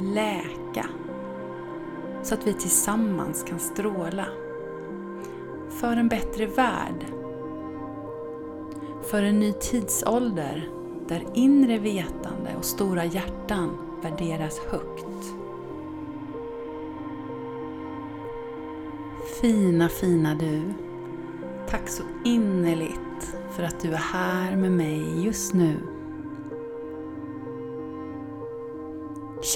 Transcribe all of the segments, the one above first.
läka, så att vi tillsammans kan stråla. För en bättre värld. För en ny tidsålder där inre vetande och stora hjärtan värderas högt. Fina, fina du. Tack så innerligt för att du är här med mig just nu.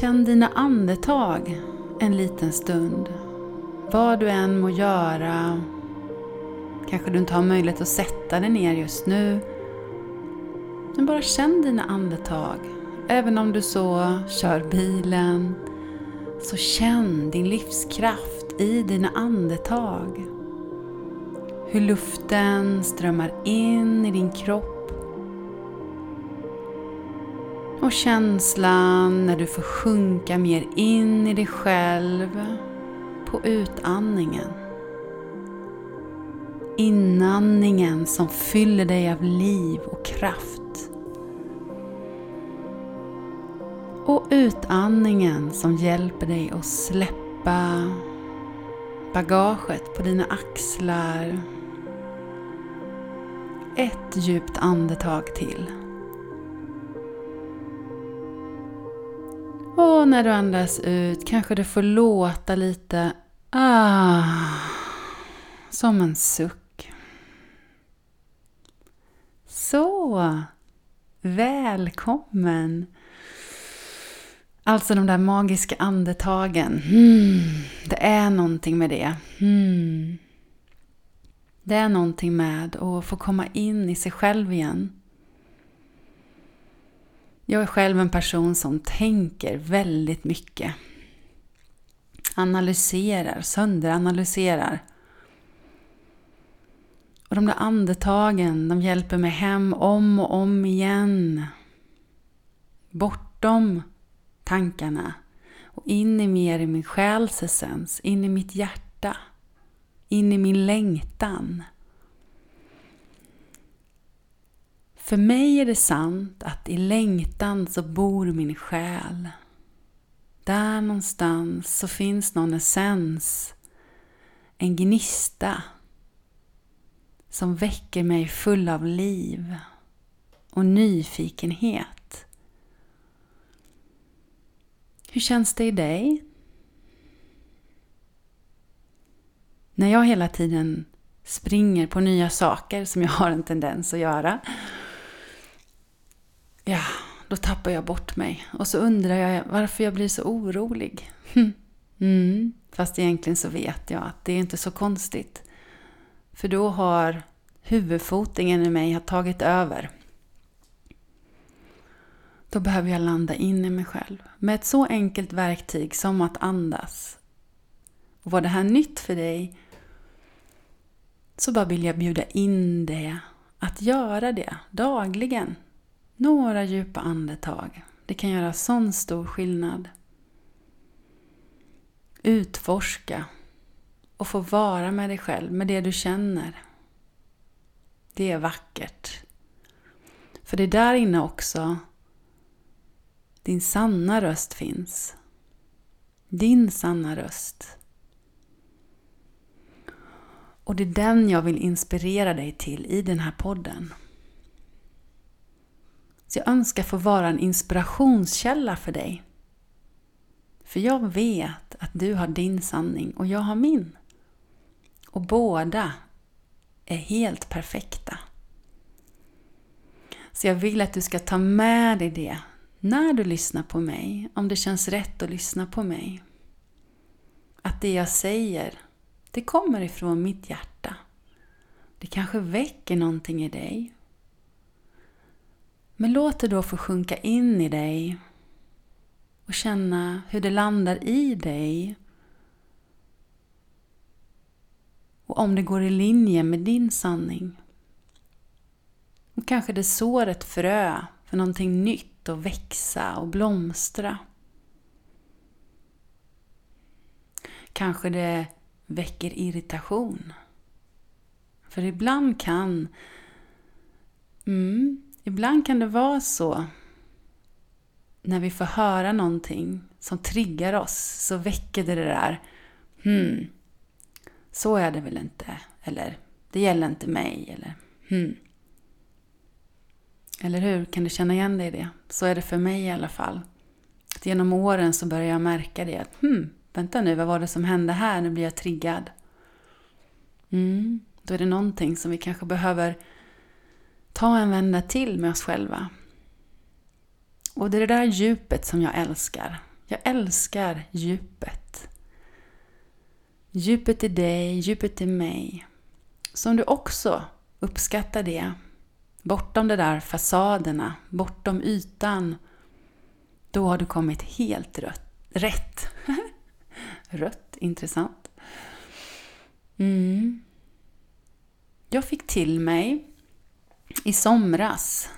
Känn dina andetag en liten stund. Vad du än må göra. Kanske du inte har möjlighet att sätta dig ner just nu. Men bara känn dina andetag. Även om du så kör bilen. Så känn din livskraft i dina andetag. Hur luften strömmar in i din kropp. Och känslan när du får sjunka mer in i dig själv på utandningen. Inandningen som fyller dig av liv och kraft. Och utandningen som hjälper dig att släppa bagaget på dina axlar. Ett djupt andetag till. Och när du andas ut kanske du får låta lite ah, som en suck. Så, välkommen! Alltså de där magiska andetagen. Mm, det är någonting med det. Mm. Det är någonting med att få komma in i sig själv igen. Jag är själv en person som tänker väldigt mycket. Analyserar, sönderanalyserar. Och de där andetagen, de hjälper mig hem om och om igen. Bortom tankarna och in i mer i min själs essens, in i mitt hjärta, in i min längtan. För mig är det sant att i längtan så bor min själ. Där någonstans så finns någon essens, en gnista som väcker mig full av liv och nyfikenhet. Hur känns det i dig? När jag hela tiden springer på nya saker som jag har en tendens att göra ja, då tappar jag bort mig. Och så undrar jag varför jag blir så orolig. Hm. Mm, fast egentligen så vet jag att det är inte så konstigt. För då har huvudfotingen i mig har tagit över. Då behöver jag landa in i mig själv. Med ett så enkelt verktyg som att andas. Och var det här nytt för dig så bara vill jag bjuda in dig att göra det dagligen. Några djupa andetag. Det kan göra sån stor skillnad. Utforska och få vara med dig själv, med det du känner. Det är vackert. För det är där inne också din sanna röst finns. Din sanna röst. Och det är den jag vill inspirera dig till i den här podden. Så jag önskar få vara en inspirationskälla för dig. För jag vet att du har din sanning och jag har min. Och båda är helt perfekta. Så jag vill att du ska ta med dig det när du lyssnar på mig, om det känns rätt att lyssna på mig. Att det jag säger, det kommer ifrån mitt hjärta. Det kanske väcker någonting i dig men låt det då få sjunka in i dig. Och känna hur det landar i dig. Och om det går i linje med din sanning. Och kanske det sår ett frö för någonting nytt att växa och blomstra. Kanske det väcker irritation. För ibland kan mm, ibland kan det vara så när vi får höra någonting som triggar oss så väcker det det där hmm, så är det väl inte. Eller det gäller inte mig. Eller hmm. Eller hur? Kan du känna igen dig i det? Så är det för mig i alla fall. Att genom åren så börjar jag märka det. Att, hmm, vänta nu, vad var det som hände här? Nu blir jag triggad. Mm, då är det någonting som vi kanske behöver ta en vända till med oss själva. Och det är det där djupet som jag älskar. Jag älskar djupet. Djupet i dig, djupet i mig. Så om du också uppskattar det, bortom de där fasaderna, bortom ytan, då har du kommit helt rött, rätt. Rött, intressant. Mm. Jag fick till mig i somras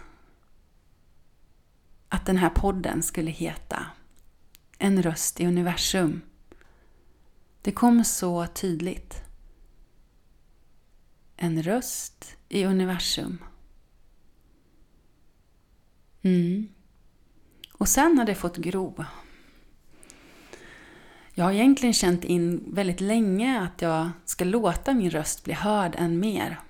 att den här podden skulle heta En röst i universum. Det kom så tydligt. En röst i universum. Mm. Och sen har det fått gro. Jag har egentligen känt in väldigt länge att jag ska låta min röst bli hörd än mer.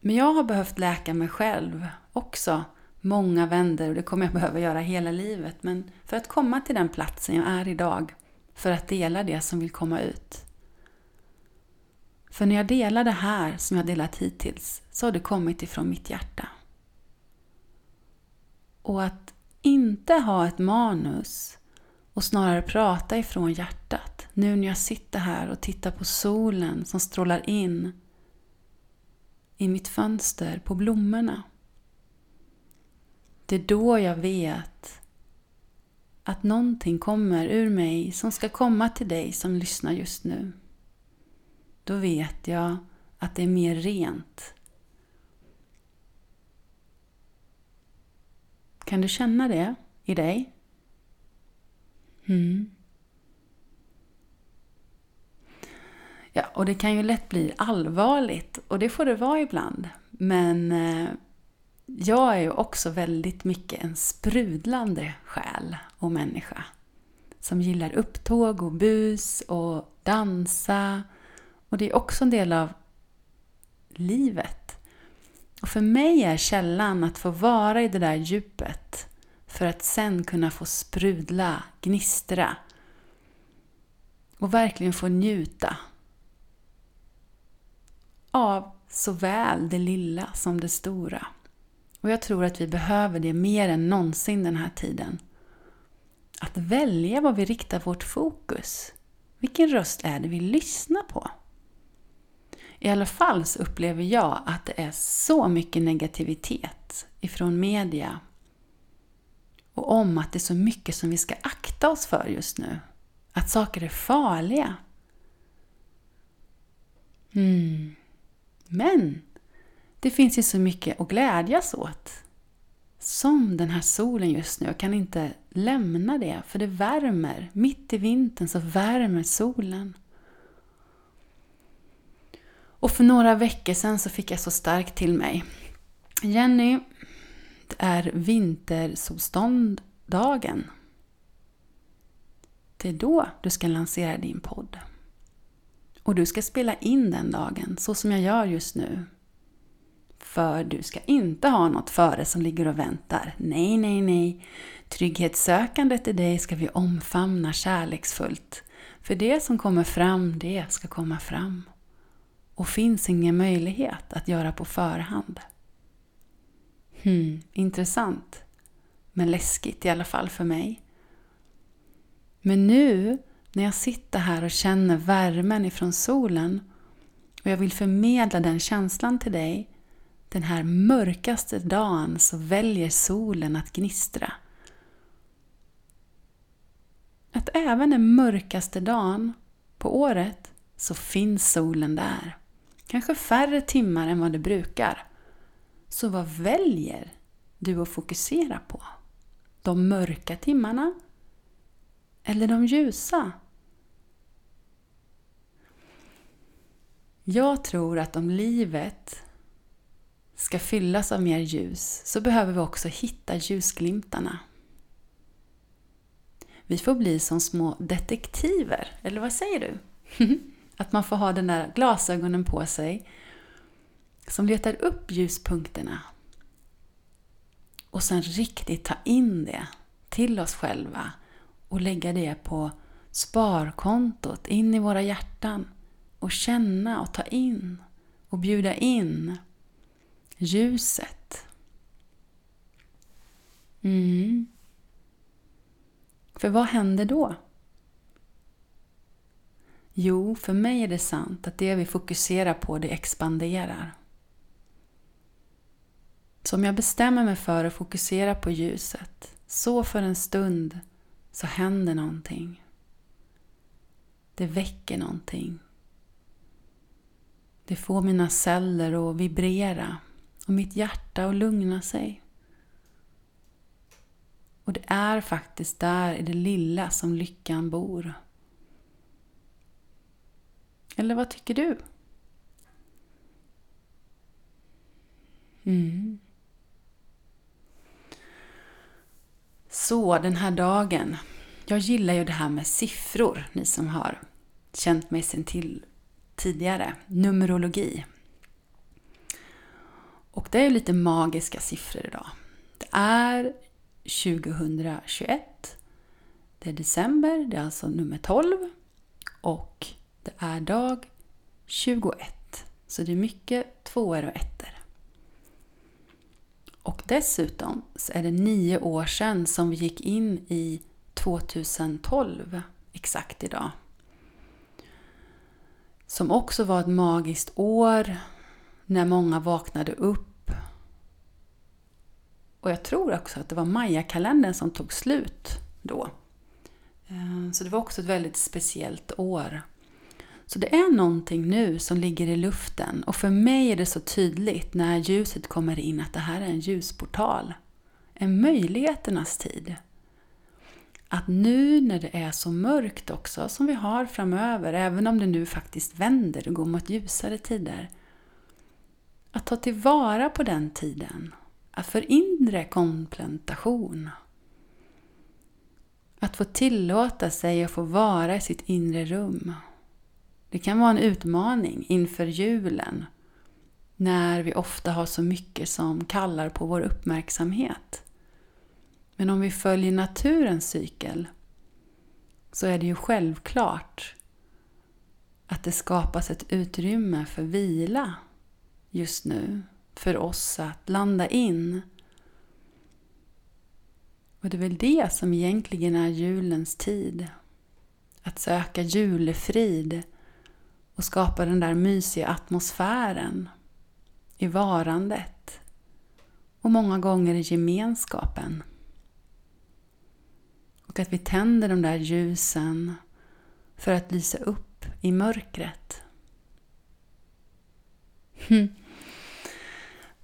Men jag har behövt läka mig själv också många vänder och det kommer jag behöva göra hela livet. Men för att komma till den platsen jag är idag, för att dela det som vill komma ut. För när jag delar det här som jag delat hittills så har det kommit ifrån mitt hjärta. Och att inte ha ett manus och snarare prata ifrån hjärtat. Nu när jag sitter här och tittar på solen som strålar in i mitt fönster på blommorna. Det är då jag vet att någonting kommer ur mig som ska komma till dig som lyssnar just nu. Då vet jag att det är mer rent. Kan du känna det i dig? Mm. Ja, och det kan ju lätt bli allvarligt och det får det vara ibland. Men eh, jag är ju också väldigt mycket en sprudlande själ och människa. Som gillar upptåg och bus och dansa. Och det är också en del av livet. Och för mig är källan att få vara i det där djupet för att sen kunna få sprudla, gnistra och verkligen få njuta av såväl det lilla som det stora. Och jag tror att vi behöver det mer än någonsin den här tiden. Att välja vad vi riktar vårt fokus. Vilken röst är det vi lyssnar på? I alla fall så upplever jag att det är så mycket negativitet ifrån media och om att det är så mycket som vi ska akta oss för just nu. Att saker är farliga. Mm. Men det finns ju så mycket att glädjas åt. Som den här solen just nu. Jag kan inte lämna det, för det värmer. Mitt i vintern så värmer solen. Och för några veckor sedan så fick jag så starkt till mig. Jenny, det är vintersolstånddagen. Det är då du ska lansera din podd. Och du ska spela in den dagen, så som jag gör just nu. För du ska inte ha något före som ligger och väntar. Nej, nej, nej. Trygghetssökandet i dig ska vi omfamna kärleksfullt. För det som kommer fram, det ska komma fram. Och finns ingen möjlighet att göra på förhand. Hmm, intressant. Men läskigt i alla fall för mig. Men nu när jag sitter här och känner värmen ifrån solen och jag vill förmedla den känslan till dig den här mörkaste dagen så väljer solen att gnistra. att även den mörkaste dagen på året så finns solen där. Kanske färre timmar än vad det brukar. Så vad väljer du att fokusera på? De mörka timmarna? Eller de ljusa? Jag tror att om livet ska fyllas av mer ljus så behöver vi också hitta ljusglimtarna. Vi får bli som små detektiver, eller vad säger du? Att man får ha den där glasögonen på sig som letar upp ljuspunkterna och sen riktigt ta in det till oss själva och lägga det på sparkontot in i våra hjärtan och känna och ta in och bjuda in ljuset. Mm. För vad händer då? Jo, för mig är det sant att det vi fokuserar på, det expanderar. Så om jag bestämmer mig för att fokusera på ljuset, så för en stund, så händer någonting. Det väcker någonting. Det får mina celler att vibrera och mitt hjärta att lugna sig. Och det är faktiskt där i det lilla som lyckan bor. Eller vad tycker du? Mm. Så den här dagen. Jag gillar ju det här med siffror, ni som har känt mig sen till tidigare. Numerologi. Och det är lite magiska siffror idag. Det är 2021. Det är december, det är alltså nummer 12. Och det är dag 21. Så det är mycket tvåor och ettor. Och dessutom så är det nio år sedan som vi gick in i 2012 exakt idag. Som också var ett magiskt år när många vaknade upp. Och jag tror också att det var Maya-kalendern som tog slut då. Eh, så det var också ett väldigt speciellt år. Så det är någonting nu som ligger i luften och för mig är det så tydligt när ljuset kommer in att det här är en ljusportal. En möjligheternas tid. Att nu när det är så mörkt också, som vi har framöver, även om det nu faktiskt vänder och går mot ljusare tider, att ta tillvara på den tiden. Att för inre komplementation, Att få tillåta sig att få vara i sitt inre rum det kan vara en utmaning inför julen när vi ofta har så mycket som kallar på vår uppmärksamhet. Men om vi följer naturens cykel så är det ju självklart att det skapas ett utrymme för vila just nu. För oss att landa in. Och det är väl det som egentligen är julens tid. Att söka julefrid och skapa den där mysiga atmosfären i varandet och många gånger i gemenskapen. Och att vi tänder de där ljusen för att lysa upp i mörkret. Hm.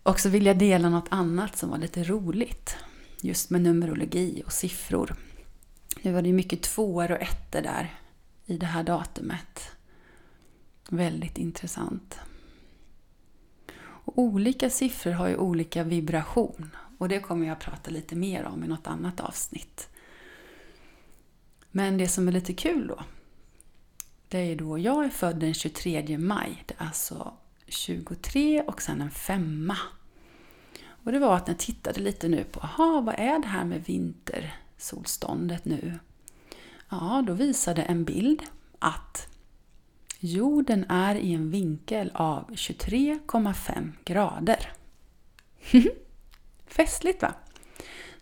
Och så vill jag dela något annat som var lite roligt. Just med numerologi och siffror. Nu var det mycket tvåor och ettor där i det här datumet. Väldigt intressant. Och olika siffror har ju olika vibration och det kommer jag att prata lite mer om i något annat avsnitt. Men det som är lite kul då, det är ju då jag är född den 23 maj. Det är alltså 23 och sen en femma. Och det var att när jag tittade lite nu på, aha, vad är det här med vintersolståndet nu? Ja, då visade en bild att Jorden är i en vinkel av 23,5 grader. Festligt va?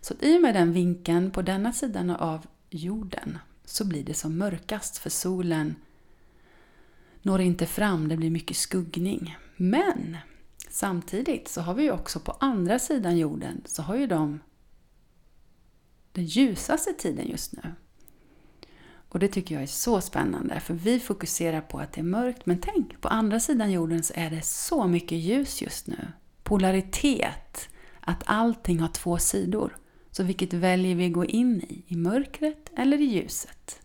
Så i och med den vinkeln på denna sidan av jorden så blir det som mörkast för solen når inte fram, det blir mycket skuggning. Men samtidigt så har vi ju också på andra sidan jorden så har ju de den ljusaste tiden just nu. Och det tycker jag är så spännande, för vi fokuserar på att det är mörkt, men tänk, på andra sidan jorden så är det så mycket ljus just nu. Polaritet, att allting har två sidor. Så vilket väljer vi gå in i? I mörkret eller i ljuset?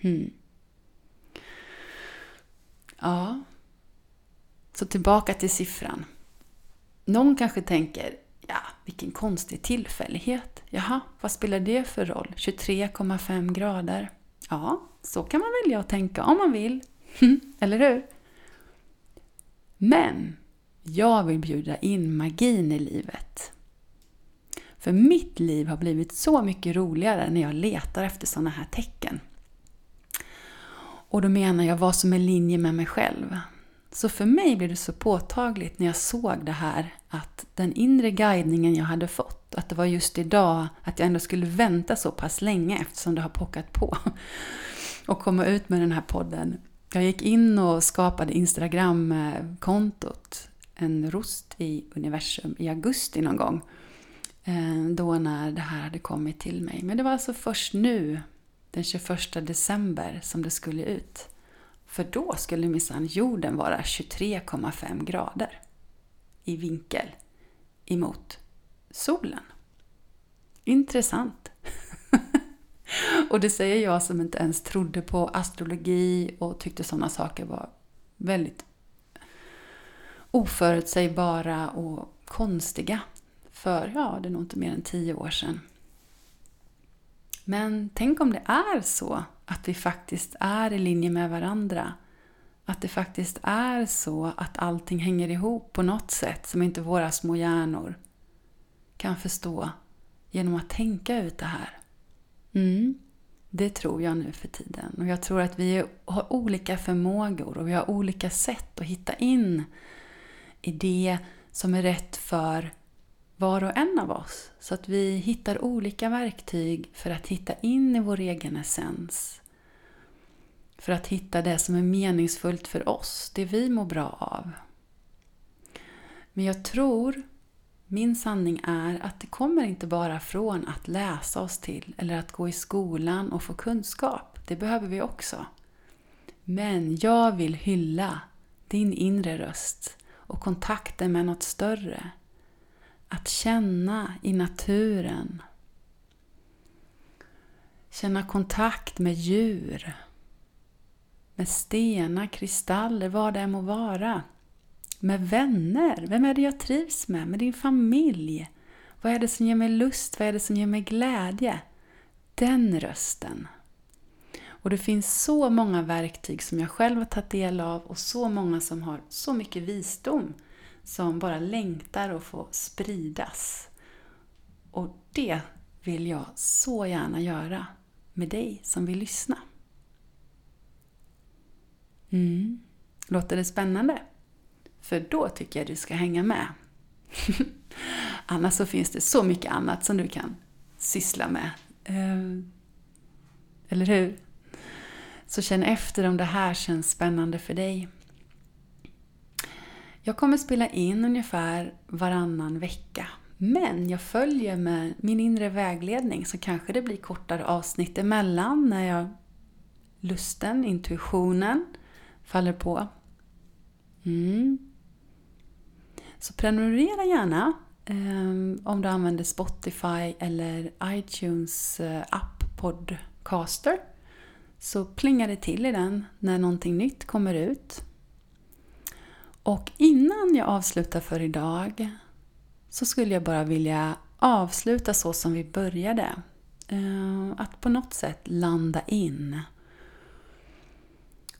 Hmm. Ja, så tillbaka till siffran. Någon kanske tänker, ja, vilken konstig tillfällighet. Jaha, vad spelar det för roll? 23,5 grader. Ja, så kan man välja att tänka om man vill. Hmm, eller hur? Men jag vill bjuda in magin i livet. För mitt liv har blivit så mycket roligare när jag letar efter sådana här tecken. Och då menar jag vad som är linje med mig själv. Så för mig blev det så påtagligt när jag såg det här att den inre guidningen jag hade fått, att det var just idag, att jag ändå skulle vänta så pass länge eftersom det har pockat på och komma ut med den här podden. Jag gick in och skapade Instagram-kontot En rost i universum i augusti någon gång. Eh, då när det här hade kommit till mig. Men det var alltså först nu, den 21 december, som det skulle ut. För då skulle minsann jorden vara 23,5 grader i vinkel emot solen. Intressant. och det säger jag som inte ens trodde på astrologi och tyckte sådana saker var väldigt oförutsägbara och konstiga för, ja, det är nog inte mer än tio år sedan. Men tänk om det är så att vi faktiskt är i linje med varandra. Att det faktiskt är så att allting hänger ihop på något sätt som inte våra små hjärnor kan förstå genom att tänka ut det här. Mm, det tror jag nu för tiden. Och jag tror att vi har olika förmågor och vi har olika sätt att hitta in i det som är rätt för var och en av oss. Så att vi hittar olika verktyg för att hitta in i vår egen essens. För att hitta det som är meningsfullt för oss, det vi mår bra av. Men jag tror, min sanning är att det kommer inte bara från att läsa oss till eller att gå i skolan och få kunskap. Det behöver vi också. Men jag vill hylla din inre röst och kontakten med något större att känna i naturen. Känna kontakt med djur, med stenar, kristaller, vad det än må vara. Med vänner, vem är det jag trivs med? Med din familj. Vad är det som ger mig lust? Vad är det som ger mig glädje? Den rösten. Och det finns så många verktyg som jag själv har tagit del av och så många som har så mycket visdom som bara längtar att få spridas. Och det vill jag så gärna göra med dig som vill lyssna. Mm. Låter det spännande? För då tycker jag du ska hänga med. Annars så finns det så mycket annat som du kan syssla med. Ehm, eller hur? Så känn efter om det här känns spännande för dig. Jag kommer spela in ungefär varannan vecka. Men jag följer med min inre vägledning så kanske det blir kortare avsnitt emellan när jag lusten, intuitionen faller på. Mm. Så prenumerera gärna eh, om du använder Spotify eller iTunes eh, app Podcaster. Så plingar det till i den när någonting nytt kommer ut. Och innan jag avslutar för idag så skulle jag bara vilja avsluta så som vi började. Eh, att på något sätt landa in.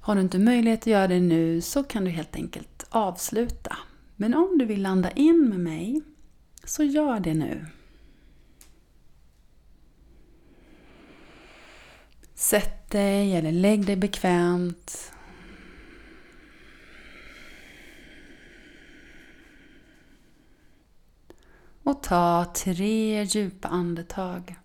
Har du inte möjlighet att göra det nu så kan du helt enkelt avsluta. Men om du vill landa in med mig så gör det nu. Sätt dig eller lägg dig bekvämt. och ta tre djupa andetag.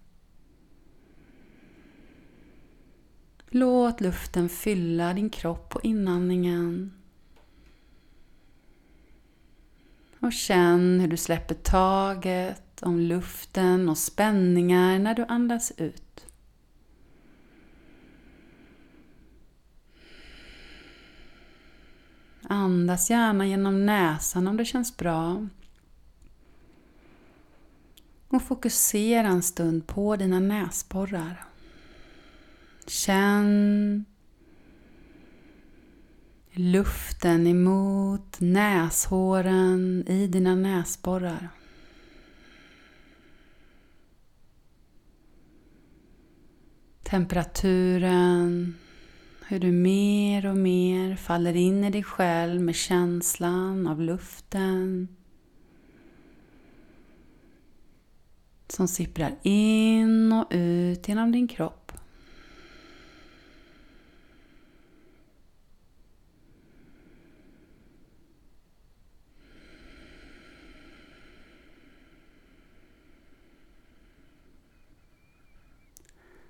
Låt luften fylla din kropp på inandningen. Och känn hur du släpper taget om luften och spänningar när du andas ut. Andas gärna genom näsan om det känns bra och fokusera en stund på dina näsborrar. Känn luften emot näshåren i dina näsborrar. Temperaturen, hur du mer och mer faller in i dig själv med känslan av luften som sipprar in och ut genom din kropp.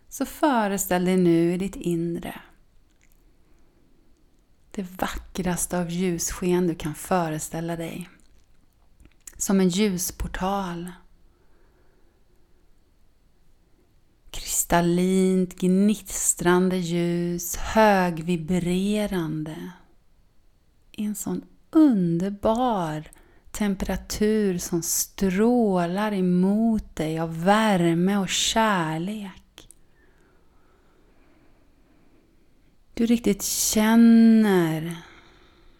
Så föreställ dig nu i ditt inre det vackraste av ljussken du kan föreställa dig. Som en ljusportal. Kristallint gnistrande ljus, högvibrerande. I en sån underbar temperatur som strålar emot dig av värme och kärlek. Du riktigt känner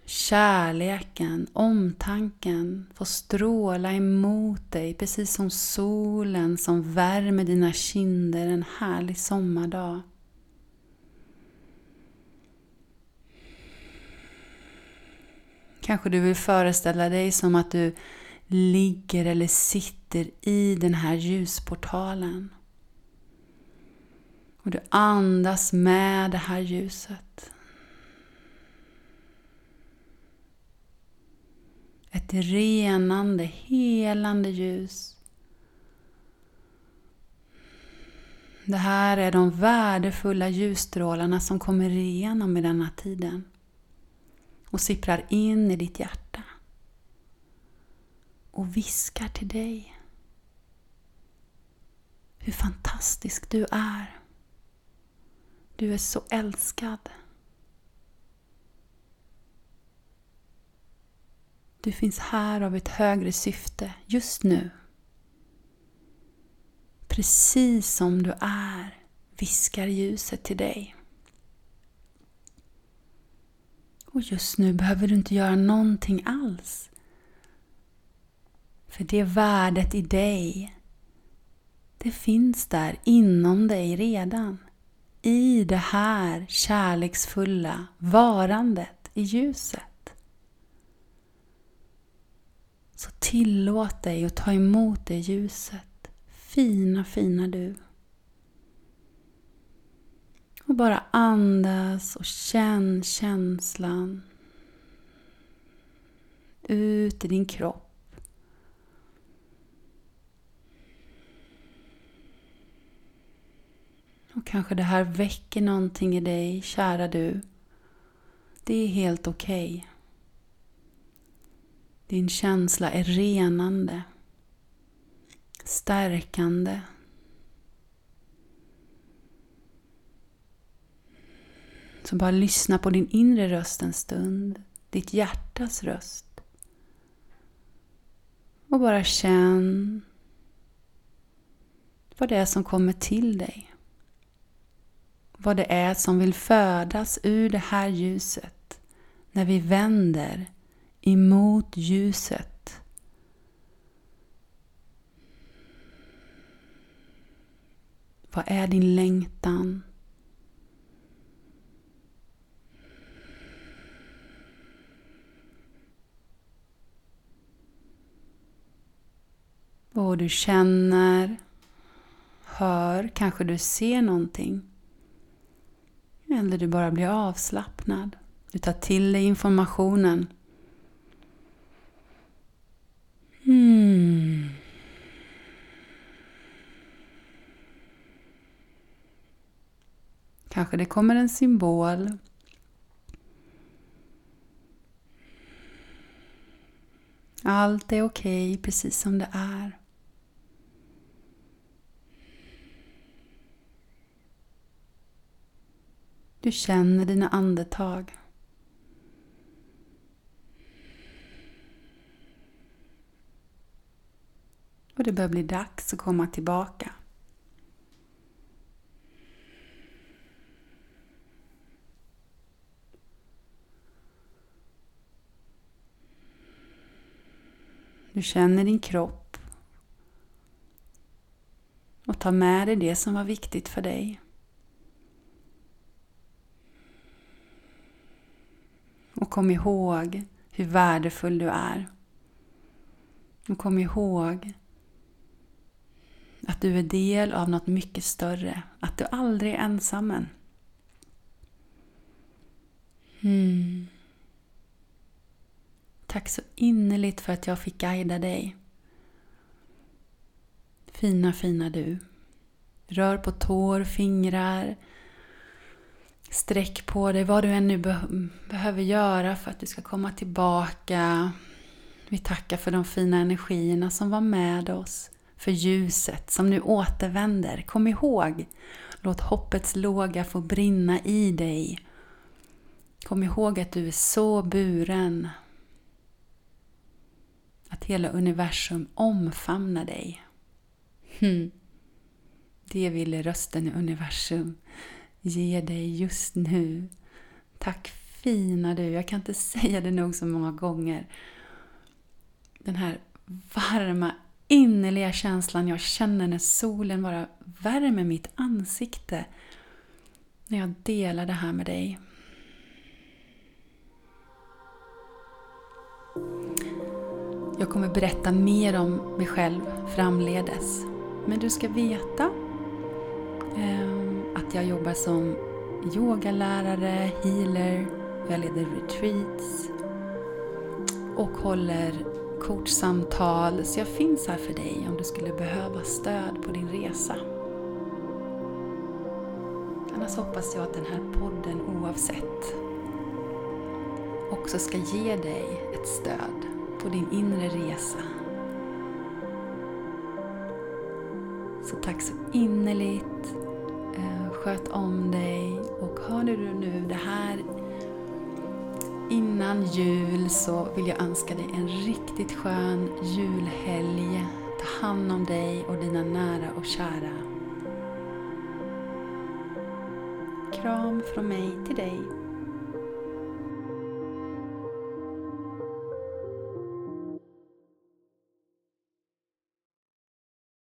kärleken, omtanken får stråla emot dig precis som solen som värmer dina kinder en härlig sommardag. Kanske du vill föreställa dig som att du ligger eller sitter i den här ljusportalen. Och du andas med det här ljuset. Ett renande, helande ljus. Det här är de värdefulla ljusstrålarna som kommer igenom i denna tiden och sipprar in i ditt hjärta och viskar till dig hur fantastisk du är. Du är så älskad. Du finns här av ett högre syfte just nu. Precis som du är viskar ljuset till dig. Och just nu behöver du inte göra någonting alls. För det värdet i dig, det finns där inom dig redan i det här kärleksfulla varandet i ljuset. Så tillåt dig att ta emot det ljuset. Fina, fina du. Och bara andas och känn känslan ut i din kropp. Och kanske det här väcker någonting i dig, kära du. Det är helt okej. Okay. Din känsla är renande, stärkande. Så bara lyssna på din inre röst en stund, ditt hjärtas röst. Och bara känn vad det är som kommer till dig vad det är som vill födas ur det här ljuset när vi vänder emot ljuset. Vad är din längtan? Vad du känner, hör, kanske du ser någonting. Eller du bara blir avslappnad. Du tar till dig informationen. Hmm. Kanske det kommer en symbol. Allt är okej okay, precis som det är. Du känner dina andetag. Och det börjar bli dags att komma tillbaka. Du känner din kropp och tar med dig det som var viktigt för dig. Och kom ihåg hur värdefull du är. Och kom ihåg att du är del av något mycket större. Att du aldrig är ensam. Hmm. Tack så innerligt för att jag fick guida dig. Fina, fina du. Rör på tår, fingrar. Sträck på dig, vad du än nu be behöver göra för att du ska komma tillbaka. Vi tackar för de fina energierna som var med oss. För ljuset som nu återvänder. Kom ihåg, låt hoppets låga få brinna i dig. Kom ihåg att du är så buren att hela universum omfamnar dig. Hmm. Det ville rösten i universum ge dig just nu. Tack fina du, jag kan inte säga det nog så många gånger. Den här varma, innerliga känslan jag känner när solen bara värmer mitt ansikte när jag delar det här med dig. Jag kommer berätta mer om mig själv framledes. Men du ska veta ehm, att jag jobbar som yogalärare, healer, jag leder retreats och håller coachsamtal. Så jag finns här för dig om du skulle behöva stöd på din resa. Annars hoppas jag att den här podden oavsett också ska ge dig ett stöd på din inre resa. Så tack så innerligt. Eh, sköt om dig och hör du nu det här innan jul så vill jag önska dig en riktigt skön julhelg. Ta hand om dig och dina nära och kära. Kram från mig till dig.